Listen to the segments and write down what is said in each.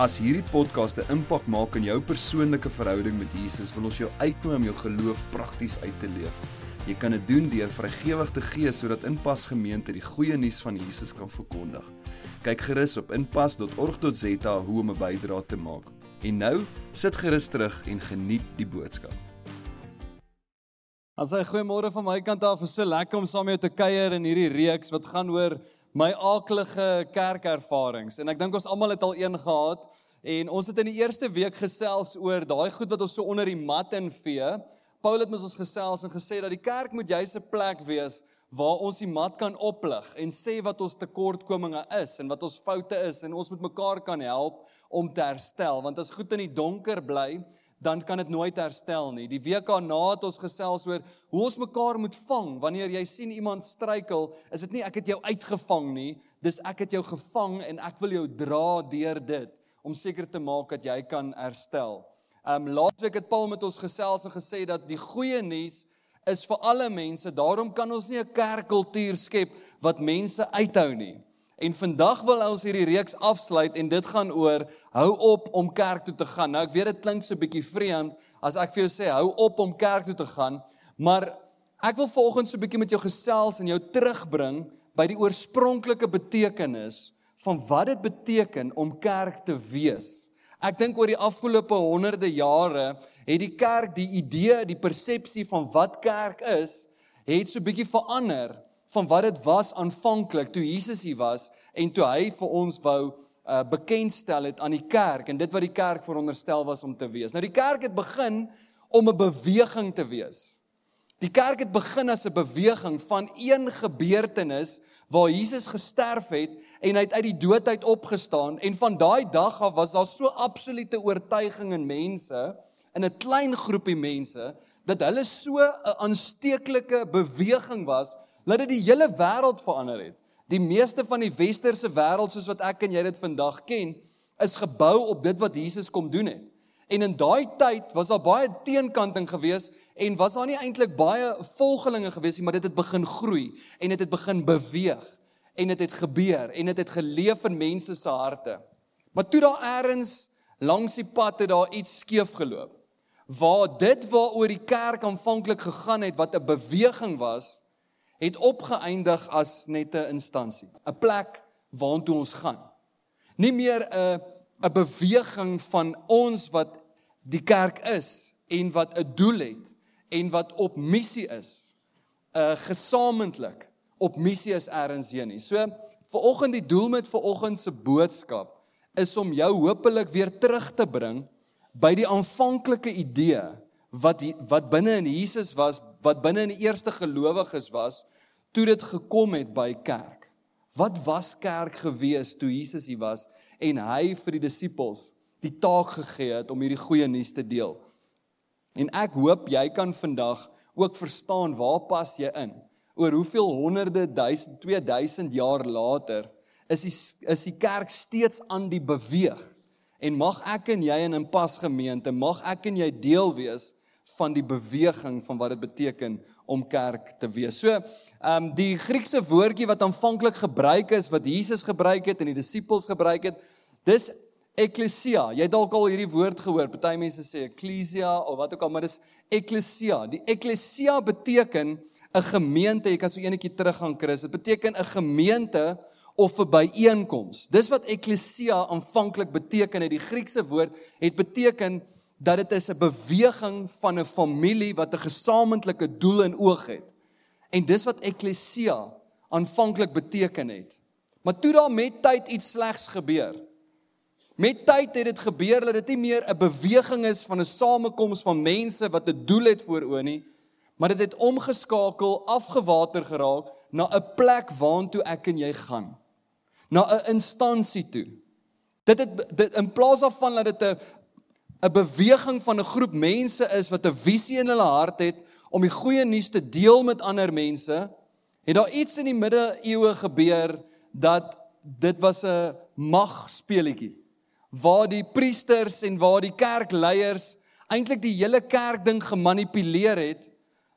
As hierdie podcast 'n impak maak in jou persoonlike verhouding met Jesus, wil ons jou uitnooi om jou geloof prakties uit te leef. Jy kan dit doen deur vrygewig te gee sodat Inpas Gemeente die goeie nuus van Jesus kan verkondig. Kyk gerus op inpas.org.za hoe om 'n bydrae te maak. En nou, sit gerus terug en geniet die boodskap. As hy goeiemôre van my kant af, is so lekker om saam met jou te kuier in hierdie reeks wat gaan oor my aaklige kerkervarings en ek dink ons almal het al een gehad en ons het in die eerste week gesels oor daai goed wat ons so onder die mat invee. Paul het met ons gesels en gesê dat die kerk moet juis 'n plek wees waar ons die mat kan oplig en sê wat ons tekortkominge is en wat ons foute is en ons moet mekaar kan help om te herstel want as goed in die donker bly dan kan dit nooit herstel nie. Die week daarna het ons gesels oor hoe ons mekaar moet vang. Wanneer jy sien iemand struikel, is dit nie ek het jou uitgevang nie, dis ek het jou gevang en ek wil jou dra deur dit om seker te maak dat jy kan herstel. Um laasweek het Paul met ons gesels en gesê dat die goeie nuus is vir alle mense. Daarom kan ons nie 'n kerkkultuur skep wat mense uithou nie. En vandag wil ons hierdie reeks afsluit en dit gaan oor hou op om kerk toe te gaan. Nou ek weet dit klink so 'n bietjie vreemd as ek vir jou sê hou op om kerk toe te gaan, maar ek wil volgens so 'n bietjie met jou gesels en jou terugbring by die oorspronklike betekenis van wat dit beteken om kerk te wees. Ek dink oor die afgelope honderde jare het die kerk die idee, die persepsie van wat kerk is, het so 'n bietjie verander van wat dit was aanvanklik toe Jesus hier was en toe hy vir ons wou uh, bekendstel het aan die kerk en dit wat die kerk veronderstel was om te wees. Nou die kerk het begin om 'n beweging te wees. Die kerk het begin as 'n beweging van een gebeurtenis waar Jesus gesterf het en hy het uit die dood uit opgestaan en van daai dag af was daar so absolute oortuiging in mense in 'n klein groepie mense dat hulle so 'n aansteeklike beweging was dat dit die hele wêreld verander het. Die meeste van die westerse wêreld soos wat ek en jy dit vandag ken, is gebou op dit wat Jesus kom doen het. En in daai tyd was daar baie teenkanting geweest en was daar nie eintlik baie volgelinge geweest nie, maar dit het begin groei en dit het begin beweeg en dit het gebeur en dit het geleef in mense se harte. Maar toe daar eers langs die pad het daar iets skeef geloop. Waar dit waaroor die kerk aanvanklik gegaan het wat 'n beweging was, het opgeëindig as net 'n instansie, 'n plek waartoe ons gaan. Nie meer 'n 'n beweging van ons wat die kerk is en wat 'n doel het en wat op missie is. 'n uh, gesamentlik op missie is ergens heen nie. So vir oggend die doel met vir oggend se boodskap is om jou hopelik weer terug te bring by die aanvanklike idee wat die, wat binne in Jesus was wat binne in die eerste gelowiges was toe dit gekom het by kerk. Wat was kerk gewees toe Jesus hier was en hy vir die disippels die taak gegee het om hierdie goeie nuus te deel. En ek hoop jy kan vandag ook verstaan waar pas jy in. Oor hoeveel honderde duisend 2000 jaar later is die is die kerk steeds aan die beweeg. En mag ek en jy in 'n pas gemeente, mag ek en jy deel wees van die beweging van wat dit beteken om kerk te wees. So, ehm um, die Griekse woordjie wat aanvanklik gebruik is wat Jesus gebruik het en die disippels gebruik het, dis ekklesia. Jy het dalk al hierdie woord gehoor. Party mense sê ekklesia of wat ook al, maar dis ekklesia. Die ekklesia beteken 'n gemeente. Jy kan so eenetjie teruggaan Chris. Dit beteken 'n gemeente of 'n byeenkoms. Dis wat ekklesia aanvanklik beteken het. Die Griekse woord het beteken dat dit is 'n beweging van 'n familie wat 'n gesamentlike doel in oog het. En dis wat eklesia aanvanklik beteken het. Maar toe daar met tyd iets slegs gebeur. Met tyd het dit gebeur dat dit nie meer 'n beweging is van 'n samekoms van mense wat 'n doel het voor oë nie, maar dit het omgeskakel, afgewater geraak na 'n plek waartoe ek en jy gaan. Na 'n instansie toe. Dit het dit in plaas daarvan dat dit 'n 'n beweging van 'n groep mense is wat 'n visie in hulle hart het om die goeie nuus te deel met ander mense, het daar iets in die middeleeue gebeur dat dit was 'n magspeletjie waar die priesters en waar die kerkleiers eintlik die hele kerk ding gemanipuleer het,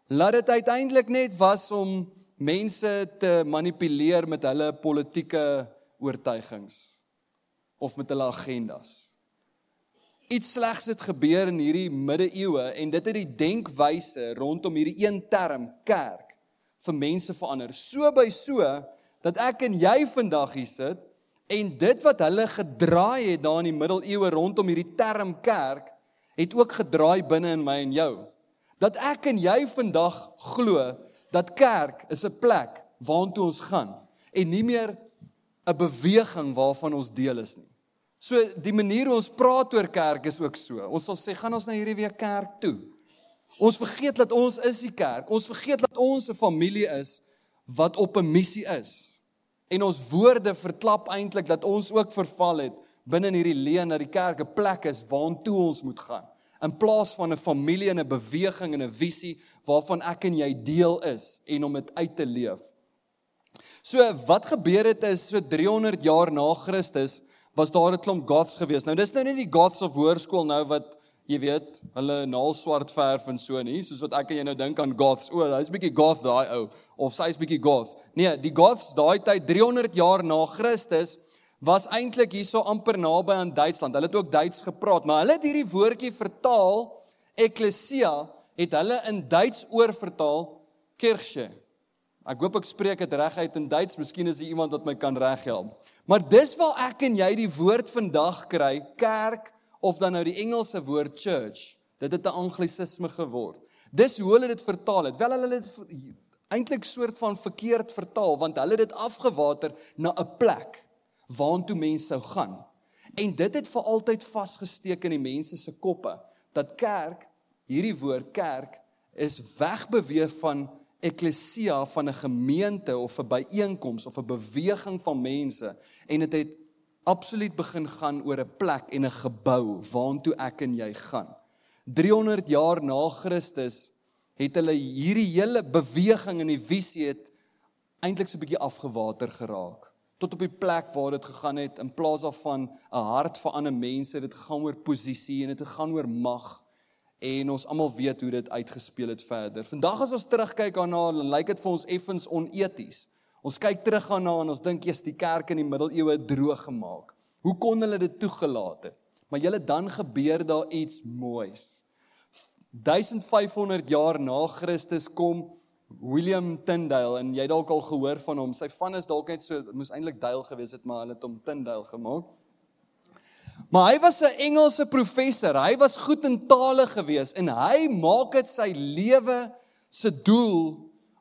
laat dit uiteindelik net was om mense te manipuleer met hulle politieke oortuigings of met hulle agendas. Iets slegs het gebeur in hierdie middeleeue en dit het die denkwyse rondom hierdie een term kerk vir mense verander. So by so dat ek en jy vandag hier sit en dit wat hulle gedraai het daar in die middeleeue rondom hierdie term kerk het ook gedraai binne in my en jou. Dat ek en jy vandag glo dat kerk is 'n plek waartoe ons gaan en nie meer 'n beweging waarvan ons deel is nie. So die manier hoe ons praat oor kerk is ook so. Ons sal sê gaan ons nou hierdie week kerk toe. Ons vergeet dat ons is die kerk. Ons vergeet dat ons 'n familie is wat op 'n missie is. En ons woorde verklap eintlik dat ons ook verval het binne in hierdie leuen dat die kerk 'n plek is waartoe ons moet gaan in plaas van 'n familie en 'n beweging en 'n visie waarvan ek en jy deel is en om dit uit te leef. So wat gebeur het is so 300 jaar na Christus was daar 'n klomp goths gewees. Nou dis nou nie die goths op hoërskool nou wat jy weet, hulle naalswart verf en so nie, soos wat ek en jy nou dink aan goths. O, hy's bietjie goth daai ou of sy's bietjie goth. Nee, die goths daai tyd 300 jaar na Christus was eintlik hierso amper naby aan Duitsland. Hulle het ook Duits gepraat, maar hulle het hierdie woordjie vertaal ekklesia het hulle in Duits oorvertaal kirche. Ek hoop ek spreek dit reg uit in Duits. Miskien is daar iemand wat my kan reghelp. Maar dis waar ek en jy die woord vandag kry, kerk of dan nou die Engelse woord church. Dit het 'n anglisisme geword. Dis hoe hulle dit vertaal het. Wel hulle het eintlik soort van verkeerd vertaal want hulle het dit afgewater na 'n plek waartoe mense sou gaan. En dit het vir altyd vasgesteek in die mense se koppe dat kerk, hierdie woord kerk is wegbeweeg van eklesia van 'n gemeente of 'n byeenkoms of 'n beweging van mense en dit het, het absoluut begin gaan oor 'n plek en 'n gebou waartoe ek en jy gaan. 300 jaar na Christus het hulle hierdie hele beweging en die visie het eintlik so 'n bietjie afgewater geraak tot op die plek waar dit gegaan het in plaas daarvan 'n hart vir ander mense dit gaan oor posisie en dit gaan oor mag en ons almal weet hoe dit uitgespeel het verder. Vandag as ons terugkyk daarna, lyk dit vir ons effens oneties. Ons kyk terug daarna en ons dink eers die kerk in die middeleeue droog gemaak. Hoe kon hulle dit toegelaat het? Maar julle dan gebeur daar iets moois. 1500 jaar na Christus kom William Tyndale en jy dalk al gehoor van hom. Sy van is dalk net so moes eintlik Dale gewees het, maar hulle het hom Tyndale gemaak. Maar hy was 'n Engelse professor. Hy was goed in tale gewees en hy maak dit sy lewe se doel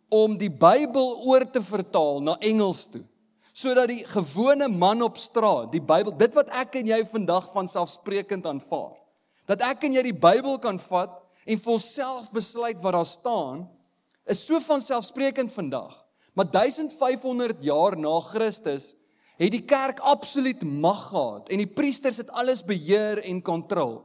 om die Bybel oor te vertaal na Engels toe. Sodat die gewone man op straat die Bybel, dit wat ek en jy vandag van selfsprekend aanvaar, dat ek en jy die Bybel kan vat en vir onsself besluit wat daar staan is so van selfsprekend vandag. Maar 1500 jaar na Christus het die kerk absoluut mag gehad en die priesters het alles beheer en kontrol.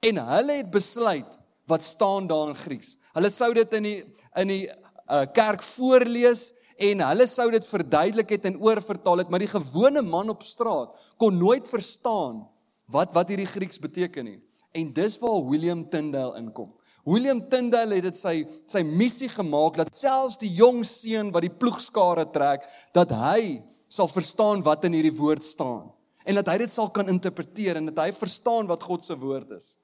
En hulle het besluit wat staan daar in Grieks. Hulle sou dit in die in die uh, kerk voorlees en hulle sou dit verduidelik het en oorvertaal het, maar die gewone man op straat kon nooit verstaan wat wat hierdie Grieks beteken nie. En dis waar William Tyndale inkom. William Tyndale het dit sy sy missie gemaak dat selfs die jong seun wat die ploegskare trek, dat hy sal verstaan wat in hierdie woord staan en dat hy dit sal kan interpreteer en dat hy verstaan wat God se woord is.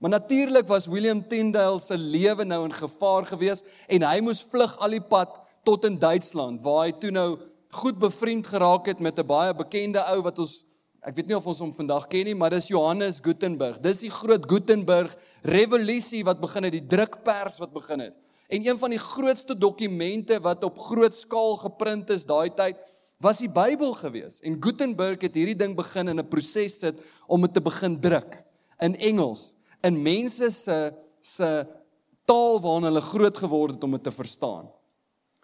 Maar natuurlik was William Tyndale se lewe nou in gevaar gewees en hy moes vlug al die pad tot in Duitsland waar hy toe nou goed bevriend geraak het met 'n baie bekende ou wat ons Ek weet nie of ons hom vandag ken nie, maar dis Johannes Gutenberg. Dis die groot Gutenberg revolusie wat begin het, die drukpers wat begin het. En een van die grootste dokumente wat op groot skaal geprint is daai tyd was die Bybel gewees. En Gutenberg het hierdie ding begin in 'n proses sit om dit te begin druk in Engels, in mense se se taal waarin hulle groot geword het om dit te verstaan.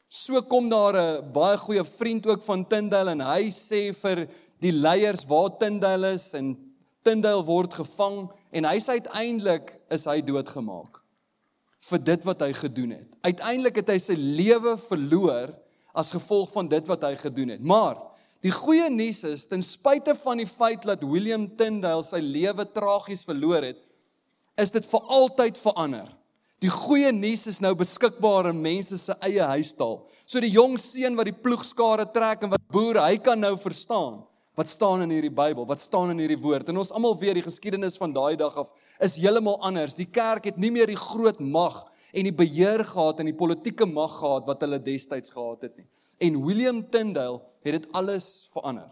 So kom daar 'n baie goeie vriend ook van Tyndale en hy sê vir die leiers waar Tyndale is en Tyndale word gevang en hy's uiteindelik is hy doodgemaak vir dit wat hy gedoen het. Uiteindelik het hy sy lewe verloor as gevolg van dit wat hy gedoen het. Maar die goeie nuus is ten spyte van die feit dat William Tyndale sy lewe tragies verloor het, is dit vir altyd verander. Die goeie nuus is nou beskikbaar in mense se eie huistaal. So die jong seun wat die ploegskare trek en wat boer, hy kan nou verstaan wat staan in hierdie Bybel, wat staan in hierdie woord. En ons almal weet die geskiedenis van daai dag af is heeltemal anders. Die kerk het nie meer die groot mag en die beheer gehad en die politieke mag gehad wat hulle destyds gehad het nie. En William Tyndale het dit alles verander.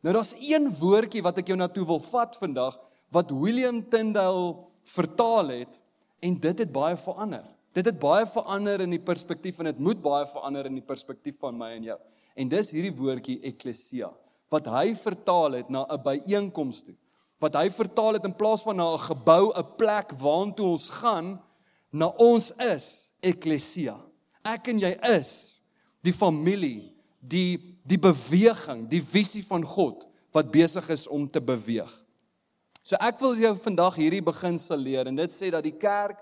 Nou daar's een woordjie wat ek jou na toe wil vat vandag wat William Tyndale vertaal het en dit het baie verander. Dit het baie verander in die perspektief en dit moet baie verander in die perspektief van my en jou. En dis hierdie woordjie eklesia wat hy vertaal het na 'n byeenkoms toe. Wat hy vertaal het in plaas van na 'n gebou, 'n plek waartoe ons gaan, na ons is eklesia. Ek en jy is die familie, die die beweging, die visie van God wat besig is om te beweeg. So ek wil jou vandag hierdie beginsel leer en dit sê dat die kerk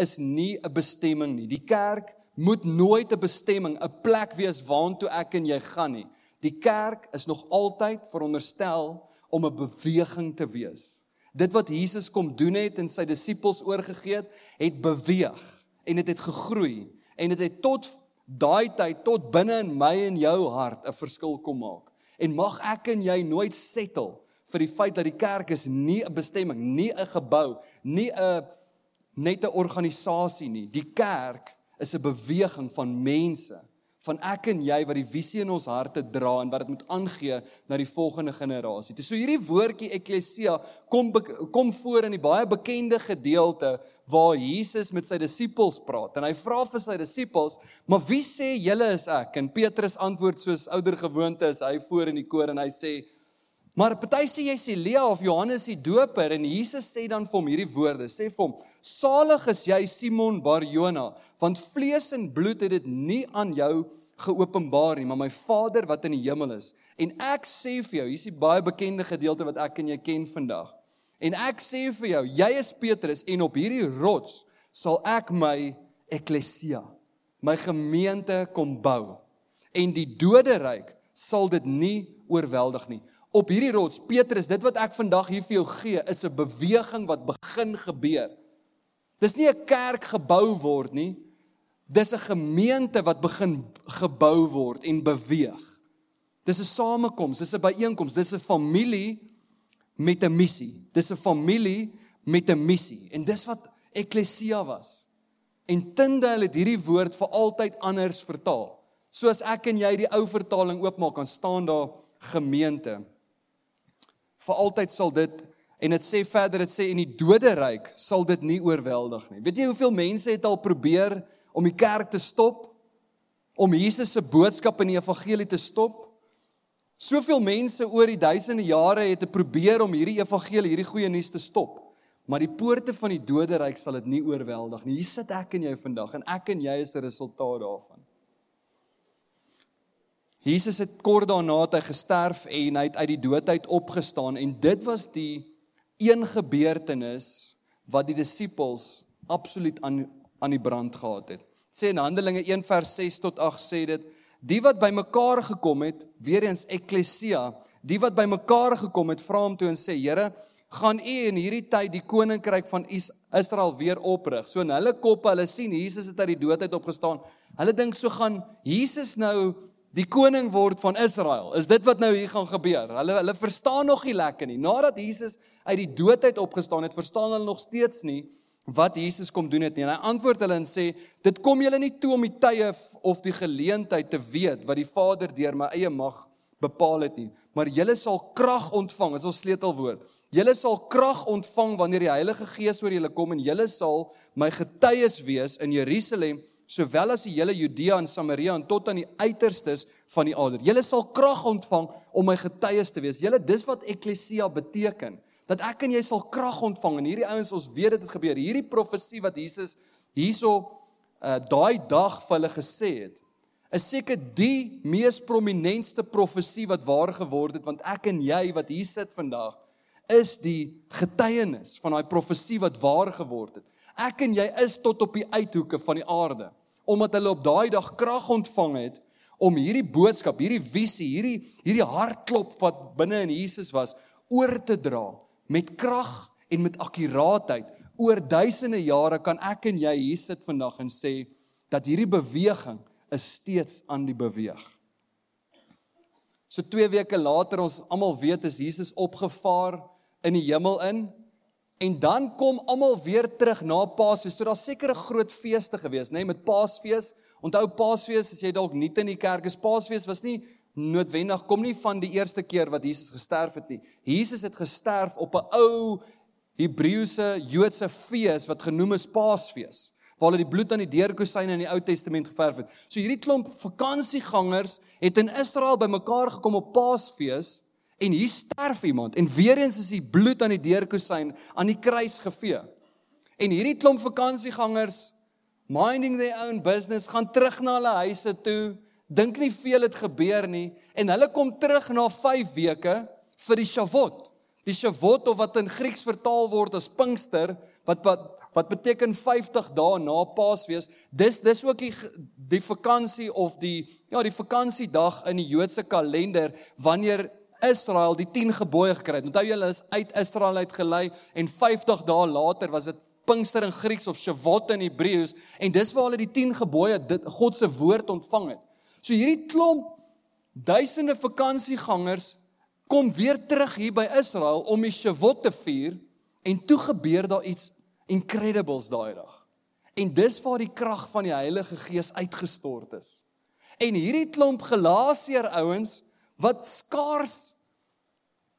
is nie 'n bestemming nie. Die kerk moet nooit 'n bestemming, 'n plek wees waartoe ek en jy gaan nie. Die kerk is nog altyd veronderstel om 'n beweging te wees. Dit wat Jesus kom doen het en sy disippels oorgegee het, het beweeg en dit het, het gegroei en dit het, het tot daai tyd tot binne in my en jou hart 'n verskil kom maak. En mag ek en jy nooit settle vir die feit dat die kerk is nie 'n bestemming, nie 'n gebou, nie 'n net 'n organisasie nie. Die kerk is 'n beweging van mense van ek en jy wat die visie in ons harte dra en wat dit moet aangee na die volgende generasie. Dis so hierdie woordjie eklesia kom kom voor in die baie bekende gedeelte waar Jesus met sy disippels praat en hy vra vir sy disippels, "Maar wie sê julle is ek?" En Petrus antwoord soos ouer gewoonte is hy voor in die koor en hy sê, "Maar party sê jy's Elia of Johannes die Doper." En Jesus sê dan vir hom hierdie woorde, sê vir hom, Salig is jy Simon Barjona, want vlees en bloed het dit nie aan jou geopenbaar nie, maar my Vader wat in die hemel is. En ek sê vir jou, hier's die baie bekende gedeelte wat ek en jy ken vandag. En ek sê vir jou, jy is Petrus en op hierdie rots sal ek my eklesia, my gemeente kom bou. En die doderyk sal dit nie oorweldig nie. Op hierdie rots, Petrus, dit wat ek vandag hier vir jou gee, is 'n beweging wat begin gebeur. Dis nie 'n kerk gebou word nie. Dis 'n gemeente wat begin gebou word en beweeg. Dis 'n samekoms, dis 'n byeenkoms, dis 'n familie met 'n missie. Dis 'n familie met 'n missie. En dis wat eklesia was. En Tyndale het hierdie woord vir altyd anders vertaal. Soos ek en jy die ou vertaling oopmaak, kan staan daar gemeente. Vir altyd sal dit En dit sê verder, dit sê in die doderyk sal dit nie oorweldig nie. Weet jy hoeveel mense het al probeer om die kerk te stop? Om Jesus se boodskap in die evangelie te stop? Soveel mense oor die duisende jare het probeer om hierdie evangelie, hierdie goeie nuus te stop. Maar die poorte van die doderyk sal dit nie oorweldig nie. Hier sit ek en jy vandag en ek en jy is 'n resultaat daarvan. Jesus het kort daarna hy gesterf en hy het uit die dood uit opgestaan en dit was die een gebeurtenis wat die disippels absoluut aan aan die brand gehad het. Sê in Handelinge 1 vers 6 tot 8 sê dit die wat bymekaar gekom het, weer eens eklesia, die wat bymekaar gekom het, vra hom toe en sê Here, gaan u in hierdie tyd die koninkryk van Israel weer oprig. So in hulle koppe, hulle sien Jesus het uit die dood uit opgestaan. Hulle dink so gaan Jesus nou die koning word van Israel. Is dit wat nou hier gaan gebeur? Hulle hulle verstaan nog nie lekker nie. Nadat Jesus uit die dood uit opgestaan het, verstaan hulle nog steeds nie wat Jesus kom doen het nie. En hy antwoord hulle en sê: "Dit kom julle nie toe om die tye of die geleentheid te weet wat die Vader deur my eie mag bepaal het nie, maar julle sal krag ontvang." Dis ons sleutelwoord. Julle sal krag ontvang wanneer die Heilige Gees oor julle kom en julle sal my getuies wees in Jerusalem, sowel as die hele Judea en Samaria en tot aan die uiterstes van die aarde. Julle sal krag ontvang om my getuies te wees. Julle dis wat eklesia beteken. Dat ek en jy sal krag ontvang en hierdie ouens ons weet dit het gebeur. Hierdie profesie wat Jesus hierso uh daai dag vir hulle gesê het, is seker die mees prominentste profesie wat waar geword het want ek en jy wat hier sit vandag is die getuienis van daai profesie wat waar geword het. Ek en jy is tot op die uithoeke van die aarde omdat hulle op daai dag krag ontvang het om hierdie boodskap, hierdie visie, hierdie hierdie hartklop wat binne in Jesus was oor te dra met krag en met akkuraatheid. Oor duisende jare kan ek en jy hier sit vandag en sê dat hierdie beweging is steeds aan die beweeg. So 2 weke later ons almal weet is Jesus opgevaar in die hemel in en dan kom almal weer terug na Paasfees. So daar's seker 'n groot feeste gewees, nê, nee, met Paasfees. Onthou Paasfees as jy dalk nie in die kerk is, Paasfees was nie noodwendig kom nie van die eerste keer wat Jesus gesterf het nie. Jesus het gesterf op 'n ou Hebreëse Joodse fees wat genoem is Paasfees waar hulle die bloed aan die deurkosyne in die Ou Testament geverf het. So hierdie klomp vakansiegangers het in Israel bymekaar gekom op Paasfees en hier sterf iemand en weer eens is die bloed aan die deurkosyn aan die kruis gevee. En hierdie klomp vakansiegangers minding their own business gaan terug na hulle huise toe. Dink nie veel het gebeur nie en hulle kom terug na 5 weke vir die Shavuot. Die Shavuot of wat in Grieks vertaal word as Pinkster wat wat wat beteken 50 dae na Paasfees. Dis dis ook die die vakansie of die ja, die vakansiedag in die Joodse kalender wanneer Israel die 10 gebooie gekry het. Onthou julle is uit Israel uit gelei en 50 dae later was dit Pinkster in Grieks of Shavuot in Hebreëus en dis waar hulle die 10 gebooie dit God se woord ontvang het. So hierdie klomp duisende vakansiegangers kom weer terug hier by Israel om die Shavuot te vier en toe gebeur daar iets incredibles daai dag. En dis waar die krag van die Heilige Gees uitgestort is. En hierdie klomp Galasiër ouens wat skaars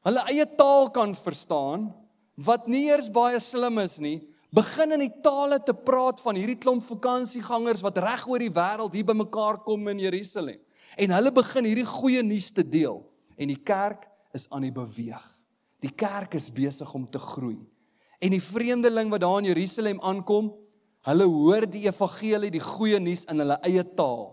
hulle eie taal kan verstaan, wat nie eers baie slim is nie, begin in die tale te praat van hierdie klomp vakansiegangers wat reg oor die wêreld hier bymekaar kom in Jerusalem. En hulle begin hierdie goeie nuus te deel en die kerk is aan die beweeg. Die kerk is besig om te groei. En die vreemdeling wat daar in Jerusalem aankom, hulle hoor die evangelie, die goeie nuus in hulle eie taal.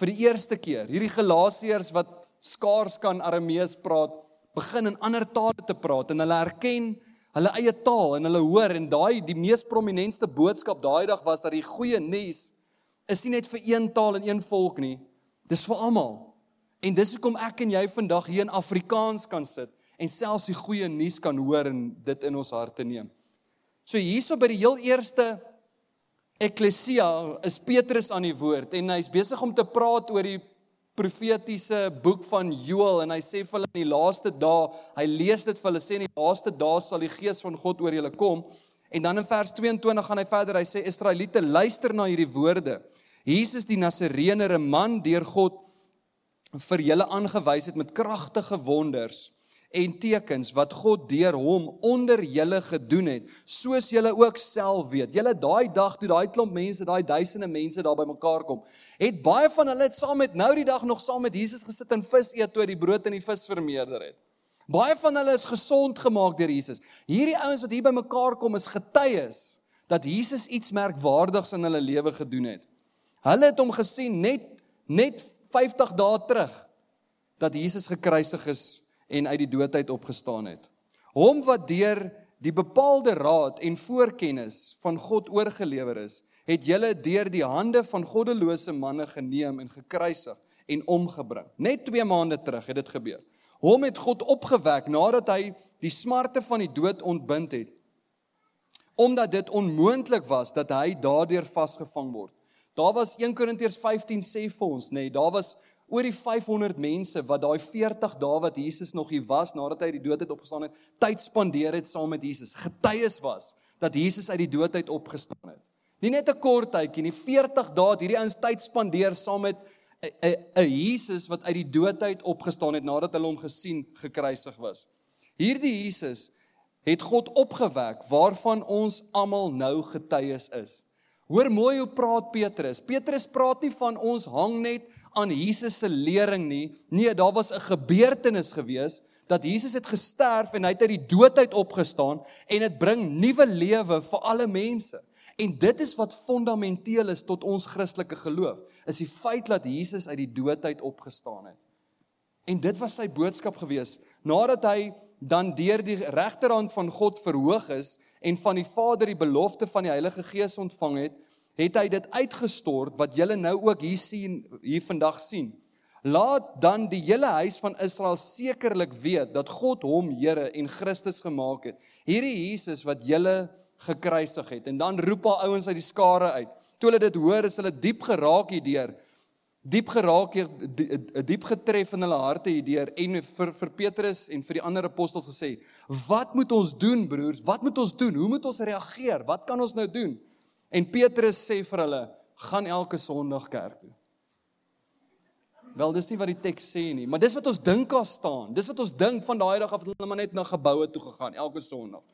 Vir die eerste keer, hierdie Galasiërs wat skaars kan Aramees praat, begin in ander tale te praat en hulle erken hulle eie taal en hulle hoor en daai die mees prominentste boodskap daai dag was dat die goeie nuus is nie net vir een taal en een volk nie, dis vir almal. En dis hoekom ek en jy vandag hier in Afrikaans kan sit en selfs die goeie nuus kan hoor en dit in ons harte neem. So hierso by die heel eerste eklesia is Petrus aan die woord en hy's besig om te praat oor die profetiese boek van Joël en hy sê vir hulle in die laaste dae, hy lees dit vir hulle sê in die laaste dae sal die gees van God oor julle kom. En dan in vers 22 gaan hy verder, hy sê Israeliete luister na hierdie woorde. Jesus die Nasareëner, 'n man deur God vir julle aangewys het met kragtige wonders en tekens wat God deur hom onder julle gedoen het, soos julle ook self weet. Julle daai dag toe daai klomp mense, daai duisende mense daar bymekaar kom, het baie van hulle het saam met nou die dag nog saam met Jesus gesit en vis eet toe die brood en die vis vermeerder het. Baie van hulle is gesond gemaak deur Jesus. Hierdie ouens wat hier bymekaar kom is getuies dat Jesus iets merkwaardigs in hulle lewe gedoen het. Hulle het hom gesien net net 50 dae terug dat Jesus gekruisig is en uit die dood uit opgestaan het. Hom wat deur die bepaalde raad en voorkennis van God oorgelewer is, het julle deur die hande van goddelose manne geneem en gekruisig en omgebring. Net 2 maande terug het dit gebeur. Hom het God opgewek nadat hy die smarte van die dood ontbind het. Omdat dit onmoontlik was dat hy daardeur vasgevang word. Daar was 1 Korintiërs 15 sê vir ons, nê, nee, daar was oor die 500 mense wat daai 40 dae wat Jesus nog hier was nadat hy uit die dood uit opgestaan het, tyd spandeer het saam met Jesus. Getuies was dat Jesus uit die dood uit opgestaan het. Nie net 'n kort tydjie nie, 40 dae het hierdie ouens tyd spandeer saam met 'n Jesus wat uit die dood uit opgestaan het nadat hulle hom gesien gekruisig was. Hierdie Jesus het God opgewek waarvan ons almal nou getuies is. Hoor mooi hoe praat Petrus. Petrus praat nie van ons hang net aan Jesus se lering nie. Nee, daar was 'n gebeurtenis gewees dat Jesus het gesterf en hy het uit die dood uit opgestaan en dit bring nuwe lewe vir alle mense. En dit is wat fundamenteel is tot ons Christelike geloof, is die feit dat Jesus uit die dood uit opgestaan het. En dit was sy boodskap gewees nadat hy dan deur die regterhand van God verhoog is en van die Vader die belofte van die Heilige Gees ontvang het, het hy dit uitgestort wat julle nou ook hier sien hier vandag sien. Laat dan die hele huis van Israel sekerlik weet dat God hom Here en Christus gemaak het. Hierdie Jesus wat julle gekruisig het. En dan roep al ouens uit die skare uit. Toe hulle dit hoor, is hulle diep geraak hierdeur diep geraak hier 'n diep getref in hulle harte hierdeur en vir vir Petrus en vir die ander apostels gesê wat moet ons doen broers wat moet ons doen hoe moet ons reageer wat kan ons nou doen en Petrus sê vir hulle gaan elke sonderdag kerk toe wel dis nie wat die teks sê nie maar dis wat ons dink daar staan dis wat ons dink van daai dag af het hulle maar net na geboue toe gegaan elke sonderdag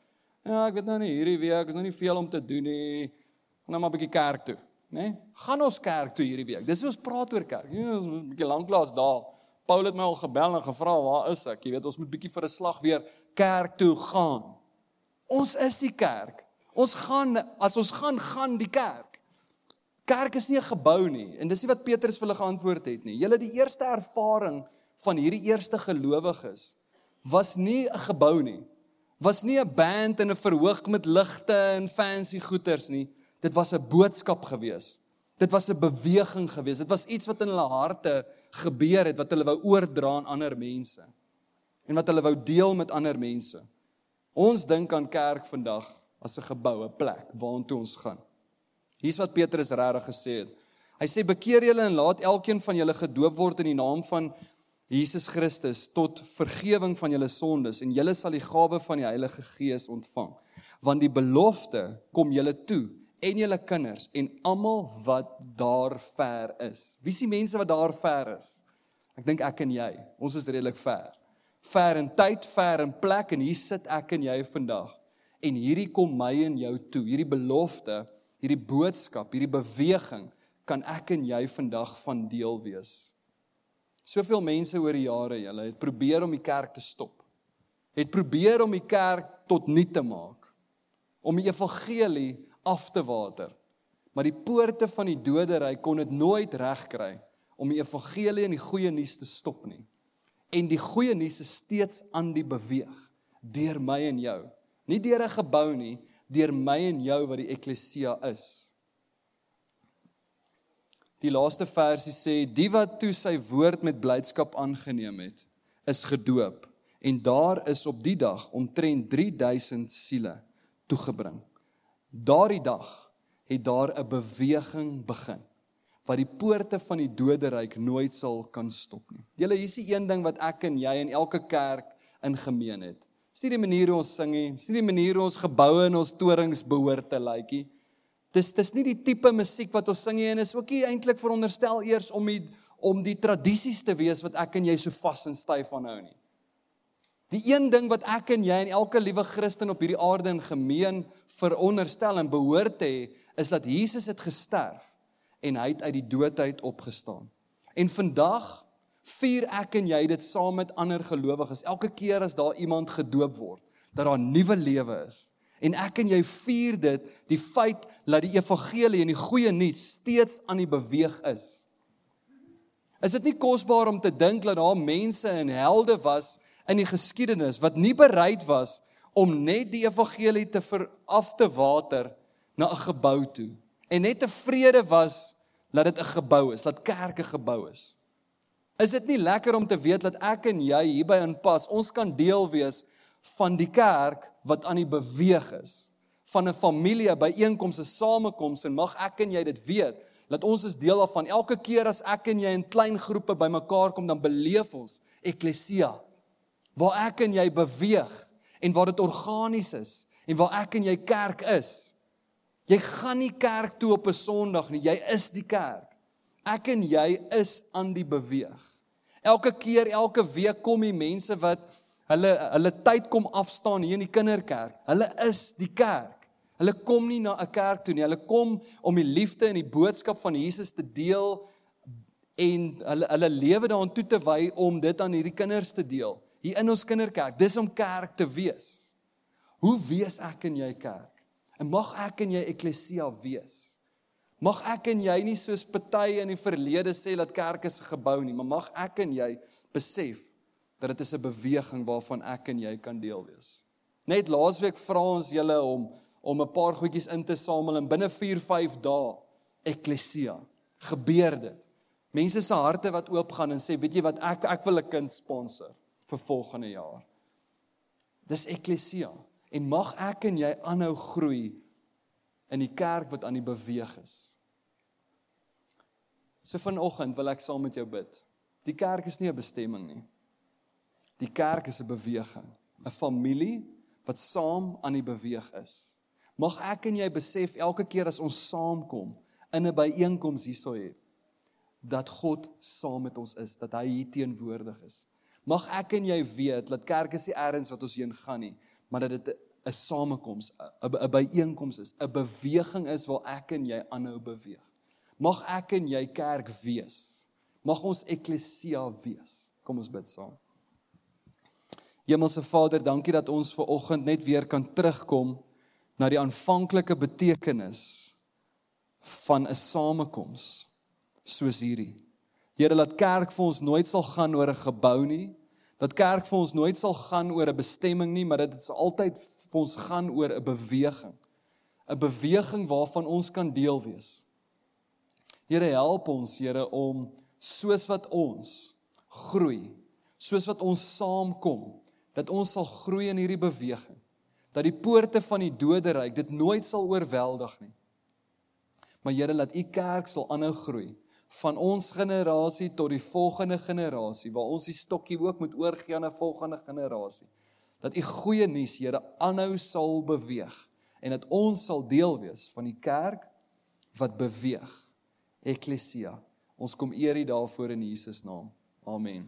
ja ek weet nou nie hierdie week is nou nie veel om te doen nie gaan nou maar 'n bietjie kerk toe nê? Nee? Gaan ons kerk toe hierdie week. Dis hoe ons praat oor kerk. Ja, ons moet 'n bietjie lanklaas daar. Paul het my al gebel en gevra, "Waar is ek?" Jy weet, ons moet bietjie vir 'n slag weer kerk toe gaan. Ons is die kerk. Ons gaan as ons gaan gaan die kerk. Kerk is nie 'n gebou nie en dis nie wat Petrus vir hulle geantwoord het nie. Julle die eerste ervaring van hierdie eerste gelowiges was nie 'n gebou nie. Was nie 'n band en 'n verhoog met ligte en fancy goeders nie. Dit was 'n boodskap gewees. Dit was 'n beweging gewees. Dit was iets wat in hulle harte gebeur het wat hulle wou oordra aan ander mense en wat hulle wou deel met ander mense. Ons dink aan kerk vandag as 'n gebou, 'n plek waartoe ons gaan. Hier's wat Petrus regtig gesê het. Hy sê bekeer julle en laat elkeen van julle gedoop word in die naam van Jesus Christus tot vergifnis van julle sondes en julle sal die gawe van die Heilige Gees ontvang. Want die belofte kom julle toe en julle kinders en almal wat daar ver is. Wie is die mense wat daar ver is? Ek dink ek en jy. Ons is redelik ver. Ver in tyd, ver in plek en hier sit ek en jy vandag. En hierdie kom my en jou toe. Hierdie belofte, hierdie boodskap, hierdie beweging kan ek en jy vandag van deel wees. Soveel mense oor die jare, hulle het probeer om die kerk te stop. Het probeer om die kerk tot nul te maak. Om die evangelie af te water. Maar die poorte van die doderyk kon dit nooit regkry om die evangelie en die goeie nuus te stop nie. En die goeie nuus is steeds aan die beweeg deur my en jou. Nie deur 'n gebou nie, deur my en jou wat die eklesia is. Die laaste versie sê die wat toe sy woord met blydskap aangeneem het, is gedoop en daar is op die dag omtrent 3000 siele toegebring. Daardie dag het daar 'n beweging begin wat die poorte van die doderyk nooit sal kan stop nie. Julle hier is die een ding wat ek en jy in elke kerk in gemeen het. Dis nie die manier hoe ons sing nie, dis nie die manier hoe ons geboue en ons torings behoort te lyk nie. Dis dis nie die tipe musiek wat ons sing nie en is ook nie eintlik veronderstel eers om die om die tradisies te wees wat ek en jy so vas en styf aanhou nie. Die een ding wat ek en jy en elke liewe Christen op hierdie aarde in gemeen veronderstel en behoort te hê, is dat Jesus het gesterf en hy het uit die dood uit opgestaan. En vandag vier ek en jy dit saam met ander gelowiges. Elke keer as daar iemand gedoop word, dat daar 'n nuwe lewe is. En ek en jy vier dit, die feit dat die evangelie en die goeie nuus steeds aan die beweeg is. Is dit nie kosbaar om te dink dat daar mense en helde was in die geskiedenis wat nie bereid was om net die evangelie te veraf te water na 'n gebou toe en net tevrede was dat dit 'n gebou is, dat kerke gebou is. Is dit nie lekker om te weet dat ek en jy hierby inpas? Ons kan deel wees van die kerk wat aan die beweeg is, van 'n familie byeenkomste, samekoms en mag ek en jy dit weet dat ons is deel daarvan. Elke keer as ek en jy in klein groepe bymekaar kom, dan beleef ons eklesia waar ek en jy beweeg en waar dit organies is en waar ek en jy kerk is. Jy gaan nie kerk toe op 'n Sondag nie, jy is die kerk. Ek en jy is aan die beweeg. Elke keer, elke week kom die mense wat hulle hulle tyd kom afstaan hier in die kinderkerk. Hulle is die kerk. Hulle kom nie na 'n kerk toe nie. Hulle kom om die liefde en die boodskap van Jesus te deel en hulle hulle lewe daaraan toe te wy om dit aan hierdie kinders te deel hier in ons kinderkerk. Dis om kerk te wees. Hoe wees ek en jy kerk? En mag ek en jy eklesia wees? Mag ek en jy nie soos party in die verlede sê dat kerk is 'n gebou nie, maar mag ek en jy besef dat dit is 'n beweging waarvan ek en jy kan deel wees. Net laasweek vra ons julle om om 'n paar goedjies in te samel en binne 4-5 dae eklesia gebeur dit. Mense se harte wat oop gaan en sê, weet jy wat ek ek wil 'n kind sponsor vir volgende jaar. Dis eklesia en mag ek en jy aanhou groei in die kerk wat aan die beweeg is. So vanoggend wil ek saam met jou bid. Die kerk is nie 'n bestemming nie. Die kerk is 'n beweging, 'n familie wat saam aan die beweeg is. Mag ek en jy besef elke keer as ons saamkom in 'n byeenkoms hierso hê dat God saam met ons is, dat hy hier teenwoordig is. Mag ek en jy weet dat kerk is nie eers wat ons heen gaan nie, maar dat dit 'n samekoms, 'n 'n byeenkoms is, 'n beweging is waar ek en jy aanhou beweeg. Mag ek en jy kerk wees. Mag ons eklesia wees. Kom ons bid saam. Hemelse Vader, dankie dat ons ver oggend net weer kan terugkom na die aanvanklike betekenis van 'n samekoms soos hierdie. Here, laat kerk vir ons nooit sal gaan oor 'n gebou nie. Dat kerk vir ons nooit sal gaan oor 'n bestemming nie, maar dit sal altyd vir ons gaan oor 'n beweging. 'n Beweging waarvan ons kan deel wees. Here help ons Here om soos wat ons groei, soos wat ons saamkom, dat ons sal groei in hierdie beweging. Dat die poorte van die doderyk dit nooit sal oorweldig nie. Maar Here laat u kerk sal aanhou groei van ons generasie tot die volgende generasie waar ons die stokkie ook moet oorgee aan 'n volgende generasie. Dat u goeie nuus Here aanhou sal beweeg en dat ons sal deel wees van die kerk wat beweeg eklesia. Ons kom eer U daarvoor in Jesus naam. Amen.